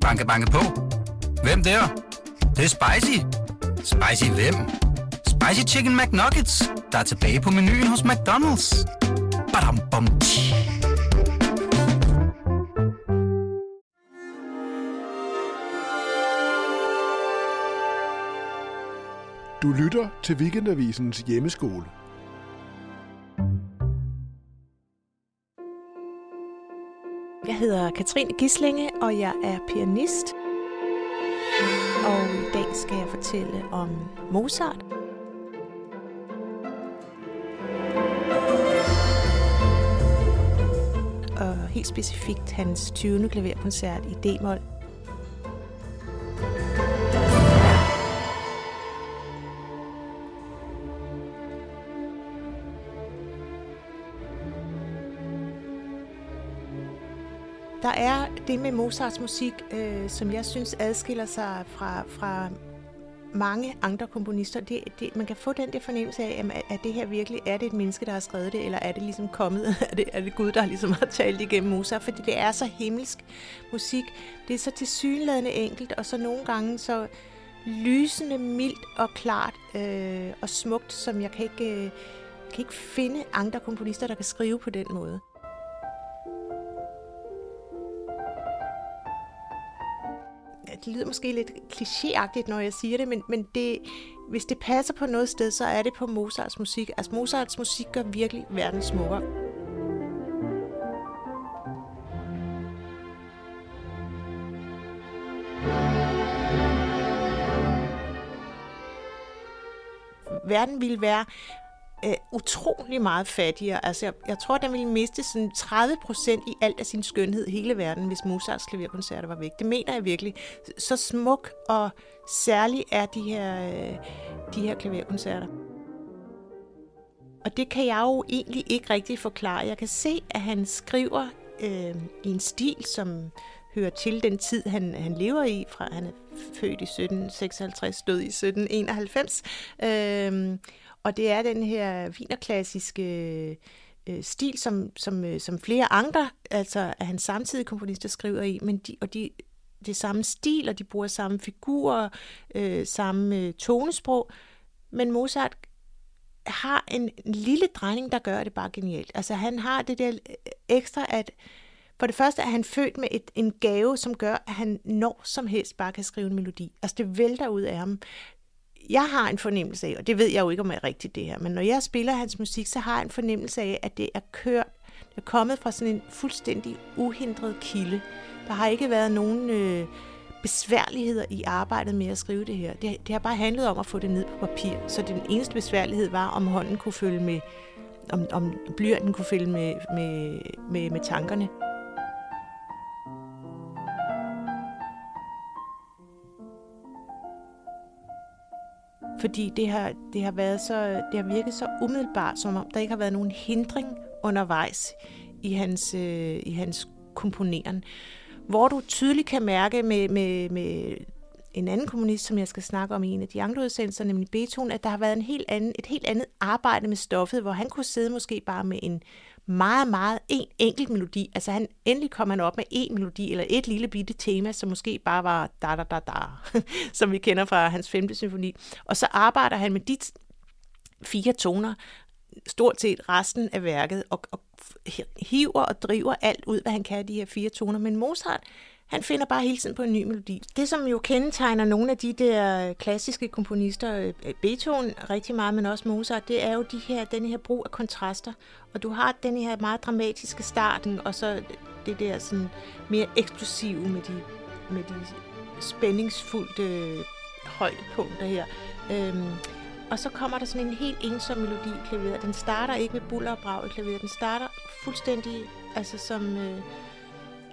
Banke, banke på. Hvem der? Det, det er spicy. Spicy hvem? Spicy Chicken McNuggets, der er tilbage på menuen hos McDonald's. Badum, bom, tji. Du lytter til Weekendavisens hjemmeskole. Jeg hedder Katrine Gislinge, og jeg er pianist. Og i dag skal jeg fortælle om Mozart. Og helt specifikt hans 20. klaverkoncert i D-mol. Der er det med Mozarts musik, øh, som jeg synes adskiller sig fra, fra mange andre komponister. Det, det, man kan få den der fornemmelse af, at, at det her virkelig er det et menneske, der har skrevet det, eller er det ligesom kommet, er det, er det Gud, der ligesom har talt igennem Mozart, fordi det er så himmelsk musik. Det er så tilsyneladende enkelt, og så nogle gange så lysende, mildt og klart øh, og smukt, som jeg kan ikke, øh, kan ikke finde andre komponister, der kan skrive på den måde. Det lyder måske lidt klichéagtigt, når jeg siger det, men, men det, hvis det passer på noget sted, så er det på Mozarts musik. Altså Mozarts musik gør virkelig verden smukkere. Verden ville være øh, utrolig meget fattigere. Altså, jeg, jeg tror, den ville miste sådan 30 procent i alt af sin skønhed i hele verden, hvis Mozarts klaverkoncerter var væk. Det mener jeg virkelig. Så smuk og særlig er de her, øh, de her klaverkoncerter. Og det kan jeg jo egentlig ikke rigtig forklare. Jeg kan se, at han skriver øh, i en stil, som hører til den tid, han, han lever i, fra han er født i 1756, død i 1791. Øh, og det er den her vinerklassiske øh, stil, som, som, øh, som flere andre, altså af hans samtidige komponister skriver i, men de, og de, det er samme stil, og de bruger samme figurer, øh, samme øh, tonesprog, men Mozart har en lille drejning, der gør det bare genialt. Altså han har det der øh, ekstra, at for det første er han født med et, en gave, som gør, at han når som helst bare kan skrive en melodi. Altså det vælter ud af ham jeg har en fornemmelse af, og det ved jeg jo ikke, om jeg er rigtigt det her, men når jeg spiller hans musik, så har jeg en fornemmelse af, at det er kørt, det er kommet fra sådan en fuldstændig uhindret kilde. Der har ikke været nogen øh, besværligheder i arbejdet med at skrive det her. Det, det har bare handlet om at få det ned på papir. Så den eneste besværlighed var, om hånden kunne følge med, om, om blyanten kunne følge med, med, med, med tankerne. Fordi det har, det har, været så, det har virket så umiddelbart, som om der ikke har været nogen hindring undervejs i hans, øh, i hans komponeren. Hvor du tydeligt kan mærke med, med, med en anden kommunist, som jeg skal snakke om i en af de andre udsendelser, nemlig Beethoven, at der har været en helt anden, et helt andet arbejde med stoffet, hvor han kunne sidde måske bare med en meget, meget en enkelt melodi. Altså han, endelig kom han op med en melodi, eller et lille bitte tema, som måske bare var da da da da, som vi kender fra hans femte symfoni. Og så arbejder han med de fire toner, stort set resten af værket, og, og hiver og driver alt ud, hvad han kan af de her fire toner. Men Mozart, han finder bare hele tiden på en ny melodi. Det, som jo kendetegner nogle af de der klassiske komponister, øh, Beethoven rigtig meget, men også Mozart, det er jo de her, den her brug af kontraster. Og du har den her meget dramatiske starten, og så det der sådan mere eksplosive med de, med de spændingsfulde højdepunkter her. Øhm, og så kommer der sådan en helt ensom melodi i klaveret. Den starter ikke med buller og brag i klaveret. Den starter fuldstændig altså som... Øh,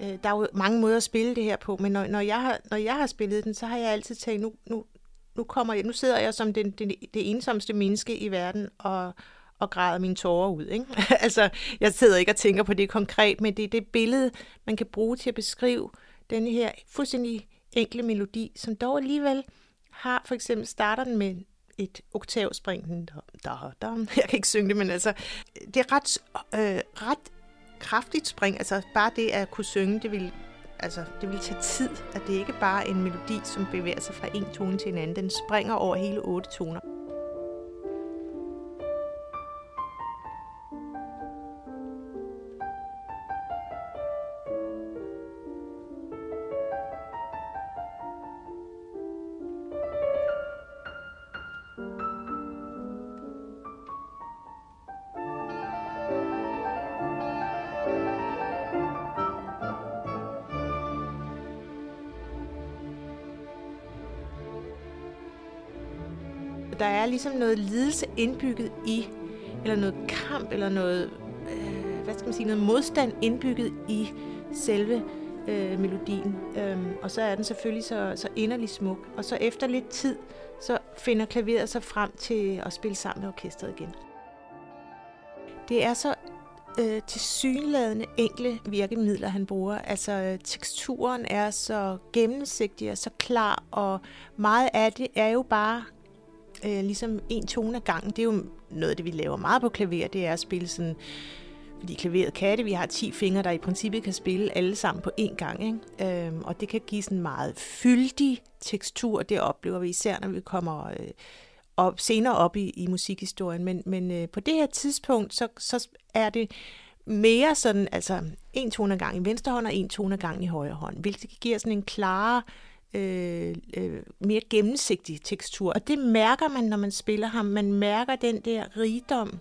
Øh, der er jo mange måder at spille det her på, men når, når, jeg, har, når jeg har spillet den, så har jeg altid tænkt, nu, nu, nu, kommer jeg, nu sidder jeg som den, den, det ensomste menneske i verden og, og græder mine tårer ud. Ikke? altså, jeg sidder ikke og tænker på det konkret, men det er det billede, man kan bruge til at beskrive den her fuldstændig enkle melodi, som dog alligevel har, for eksempel starter den med et oktavspring. Jeg kan ikke synge det, men altså, det er ret, øh, ret kraftigt spring. Altså bare det at kunne synge, det vil altså, det vil tage tid, at det ikke bare er en melodi, som bevæger sig fra en tone til en anden. Den springer over hele otte toner. Der er ligesom noget lidelse indbygget i, eller noget kamp, eller noget, øh, hvad skal man sige, noget modstand indbygget i selve øh, melodien. Øhm, og så er den selvfølgelig så, så inderlig smuk. Og så efter lidt tid, så finder klaveret sig frem til at spille sammen med orkestret igen. Det er så øh, tilsyneladende enkle virkemidler, han bruger. Altså teksturen er så gennemsigtig og så klar, og meget af det er jo bare øh, ligesom en tone ad gangen. Det er jo noget af det, vi laver meget på klaver, det er at spille sådan, fordi klaveret kan det, vi har 10 fingre, der i princippet kan spille alle sammen på én gang, ikke? Øhm, og det kan give sådan meget fyldig tekstur, det oplever vi især, når vi kommer øh, op, senere op i, i musikhistorien, men, men øh, på det her tidspunkt, så, så er det mere sådan, altså en tone ad i venstre hånd og en tone ad i højre hånd, hvilket giver sådan en klarere øh, øh, mere gennemsigtig tekstur. Og det mærker man, når man spiller ham. Man mærker den der rigdom,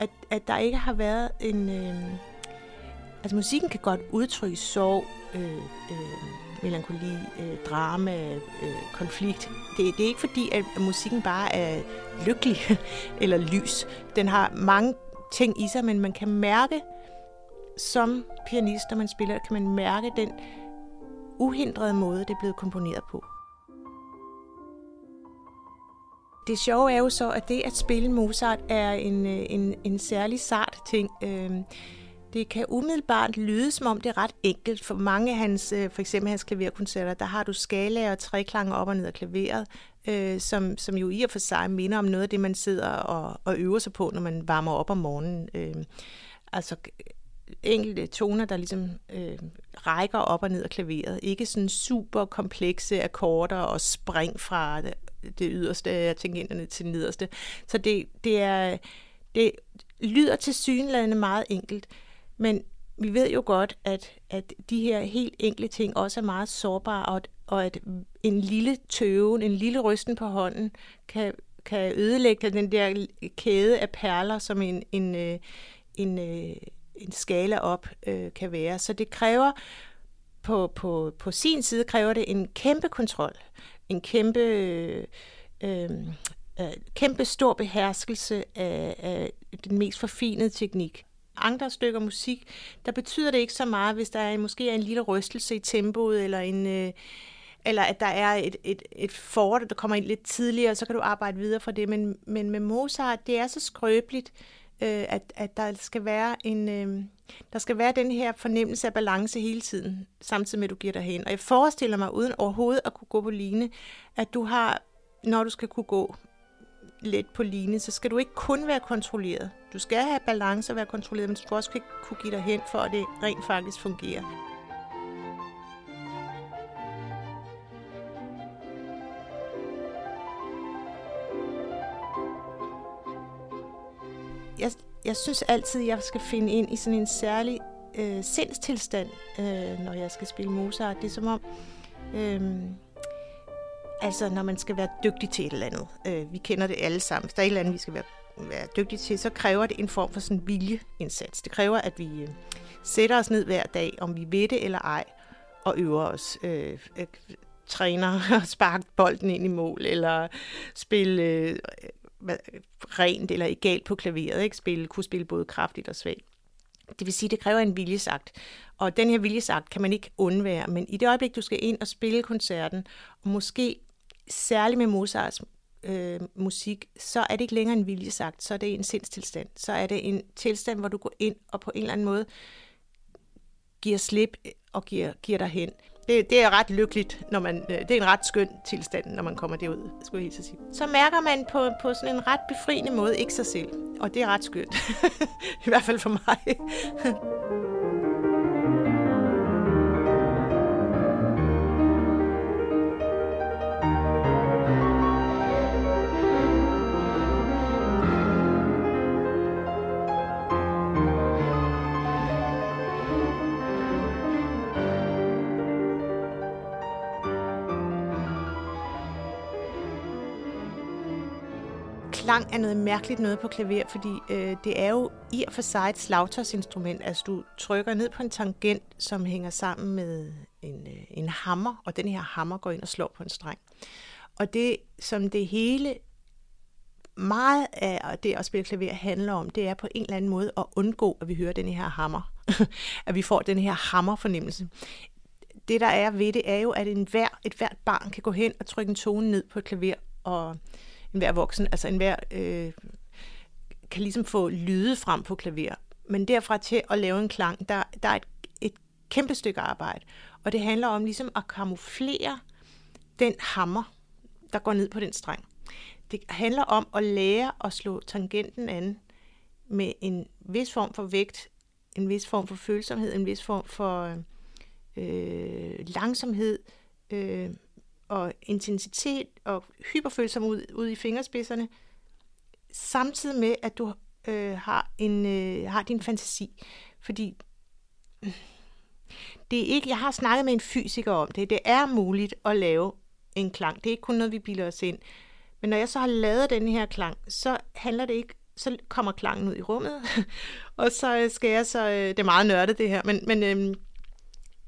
at, at der ikke har været en... Øh, altså musikken kan godt udtrykke sorg, øh, øh, melankoli, øh, drama, øh, konflikt. Det, det er ikke fordi, at musikken bare er lykkelig eller lys. Den har mange ting i sig, men man kan mærke, som pianist, når man spiller, kan man mærke den uhindrede måde, det er blevet komponeret på. Det sjove er jo så, at det at spille Mozart er en, øh, en, en særlig sart ting. Øhm, det kan umiddelbart lyde, som om det er ret enkelt. For mange af hans, øh, for eksempel hans klaverkoncerter, der har du skalaer og treklange op og ned af klaveret, øh, som, som jo i og for sig minder om noget af det, man sidder og, og øver sig på, når man varmer op om morgenen. Øh, altså enkelte toner, der ligesom øh, rækker op og ned af klaveret. Ikke sådan super komplekse akkorder og spring fra det, det yderste af tangenterne til det nederste. Så det, det, er, det lyder til synlædende meget enkelt, men vi ved jo godt, at, at de her helt enkle ting også er meget sårbare, og, og at en lille tøven, en lille rysten på hånden, kan, kan ødelægge den der kæde af perler, som en, en, øh, en, en en skala op øh, kan være. Så det kræver på, på, på sin side kræver det en kæmpe kontrol, en kæmpe, øh, øh, øh, kæmpe stor beherskelse af, af den mest forfinede teknik. Andre stykker musik, der betyder det ikke så meget, hvis der er måske er en lille rystelse i tempoet, eller en, øh, eller at der er et, et, et fort, der kommer ind lidt tidligere, så kan du arbejde videre fra det. Men, men med Mozart, det er så skrøbeligt, øh, øh, at, at der skal være en øh, der skal være den her fornemmelse af balance hele tiden, samtidig med at du giver dig hen. Og jeg forestiller mig, uden overhovedet at kunne gå på line, at du har, når du skal kunne gå let på line, så skal du ikke kun være kontrolleret. Du skal have balance og være kontrolleret, men du skal også kunne give dig hen, for at det rent faktisk fungerer. Jeg, synes altid, jeg skal finde ind i sådan en særlig øh, sindstilstand, øh, når jeg skal spille Mozart. Det er som om, øh, altså når man skal være dygtig til et eller andet. Øh, vi kender det alle sammen. Hvis der er et eller andet, vi skal være, være dygtige til, så kræver det en form for sådan viljeindsats. Det kræver, at vi øh, sætter os ned hver dag, om vi ved det eller ej, og øver os. Øh, øh, træner og sparke bolden ind i mål, eller spille øh, rent eller egalt på klaveret, ikke? Spille, kunne spille både kraftigt og svagt. Det vil sige, det kræver en viljesagt. Og den her viljesagt kan man ikke undvære. Men i det øjeblik, du skal ind og spille koncerten, og måske særligt med Mozarts øh, musik, så er det ikke længere en viljesagt, så er det en sindstilstand. Så er det en tilstand, hvor du går ind og på en eller anden måde giver slip og giver, giver dig hen det, det er ret lykkeligt, når man, øh, det er en ret skøn tilstand, når man kommer derud, skulle jeg helt sige. Så mærker man på, på sådan en ret befriende måde ikke sig selv, og det er ret skønt. I hvert fald for mig. klang er noget mærkeligt noget på klaver, fordi øh, det er jo i og for sig et slagtørsinstrument. Altså du trykker ned på en tangent, som hænger sammen med en, øh, en hammer, og den her hammer går ind og slår på en streng. Og det, som det hele meget af det at spille klaver handler om, det er på en eller anden måde at undgå, at vi hører den her hammer. at vi får den her hammerfornemmelse. Det, der er ved det, er jo, at enhver, et hvert barn kan gå hen og trykke en tone ned på et klaver, og enhver voksen, altså enhver øh, kan ligesom få lyde frem på klaver. Men derfra til at lave en klang, der, der er et, et kæmpe stykke arbejde. Og det handler om ligesom at kamuflere den hammer, der går ned på den streng. Det handler om at lære at slå tangenten an med en vis form for vægt, en vis form for følsomhed, en vis form for øh, langsomhed øh, og intensitet og hyperfølsom ud, ud i fingerspidserne, samtidig med, at du øh, har, en, øh, har din fantasi. Fordi det er ikke, jeg har snakket med en fysiker om det. Det er muligt at lave en klang. Det er ikke kun noget, vi bilder os ind. Men når jeg så har lavet den her klang, så handler det ikke, så kommer klangen ud i rummet, og så skal jeg så, øh, det er meget nørdet det her, men, men øhm,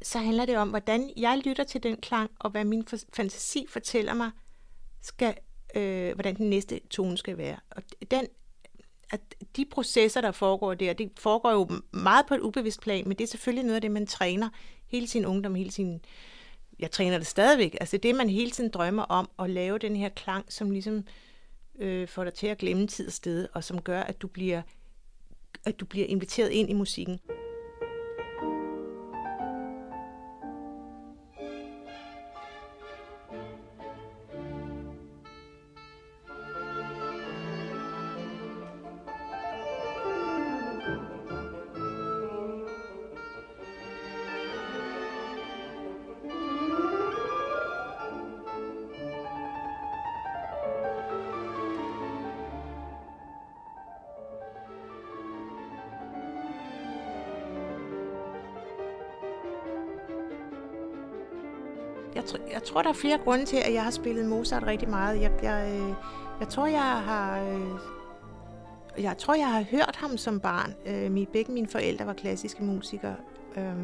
så handler det om, hvordan jeg lytter til den klang, og hvad min fantasi fortæller mig, skal, øh, hvordan den næste tone skal være. Og den, at de processer, der foregår der, det foregår jo meget på et ubevidst plan, men det er selvfølgelig noget af det, man træner hele sin ungdom, hele sin jeg træner det stadigvæk. Altså det, man hele tiden drømmer om, at lave den her klang, som ligesom øh, får dig til at glemme tid og sted, og som gør, at du bliver, at du bliver inviteret ind i musikken. Jeg, tr- jeg tror, der er flere grunde til, at jeg har spillet Mozart rigtig meget. Jeg, jeg, øh, jeg tror, jeg har... Øh, jeg tror, jeg har hørt ham som barn. Øh, begge mine forældre var klassiske musikere. Øh,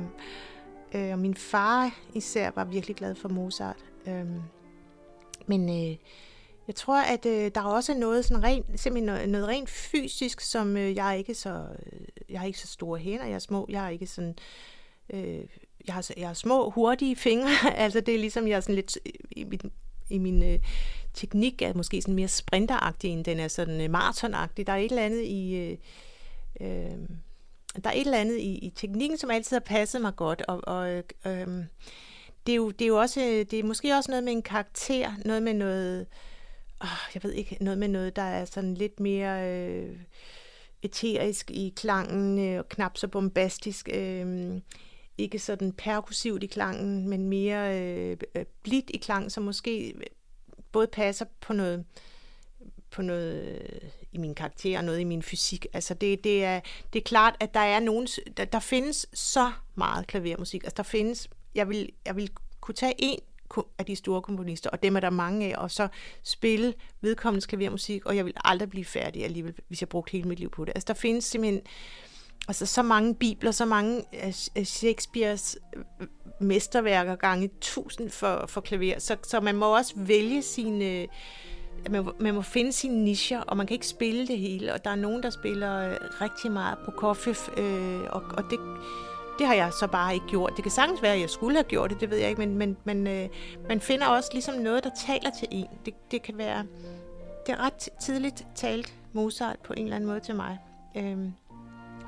øh, og min far især var virkelig glad for Mozart. Øh, men øh, jeg tror, at øh, der er også noget sådan rent, simpelthen noget, noget rent fysisk, som øh, jeg er ikke så øh, jeg har ikke så store hænder, jeg er små, jeg er ikke sådan øh, jeg har, jeg har små, hurtige fingre. altså det er ligesom, jeg er sådan lidt øh, i min, i min øh, teknik er måske sådan mere sprinteragtig, end den er sådan øh, maratonagtig. Der er et eller andet i... Øh, øh, der er et eller andet i, i teknikken, som altid har passet mig godt, og, og øh, øh, det, er jo, det er jo også, øh, det er måske også noget med en karakter, noget med noget, øh, jeg ved ikke, noget med noget, der er sådan lidt mere øh, eterisk i klangen, øh, og knap så bombastisk. Øh, ikke sådan perkussivt i klangen, men mere øh, øh blidt i klangen, som måske øh, både passer på noget, på noget øh, i min karakter og noget i min fysik. Altså det, det, er, det er klart, at der er nogen, der, der findes så meget klavermusik. Altså der findes, jeg vil, jeg vil kunne tage en af de store komponister, og dem er der mange af, og så spille vedkommende klavermusik, og jeg vil aldrig blive færdig alligevel, hvis jeg brugte hele mit liv på det. Altså der findes simpelthen altså så mange bibler, så mange af Shakespeares øh, mesterværker gange tusind for, for klaver, så, så man må også vælge sine, man, man må finde sine nischer, og man kan ikke spille det hele, og der er nogen, der spiller rigtig meget på koffe, øh, og, og det, det har jeg så bare ikke gjort. Det kan sagtens være, at jeg skulle have gjort det, det ved jeg ikke, men, men, men øh, man finder også ligesom noget, der taler til en. Det, det kan være, det er ret tidligt talt Mozart på en eller anden måde til mig. Øh,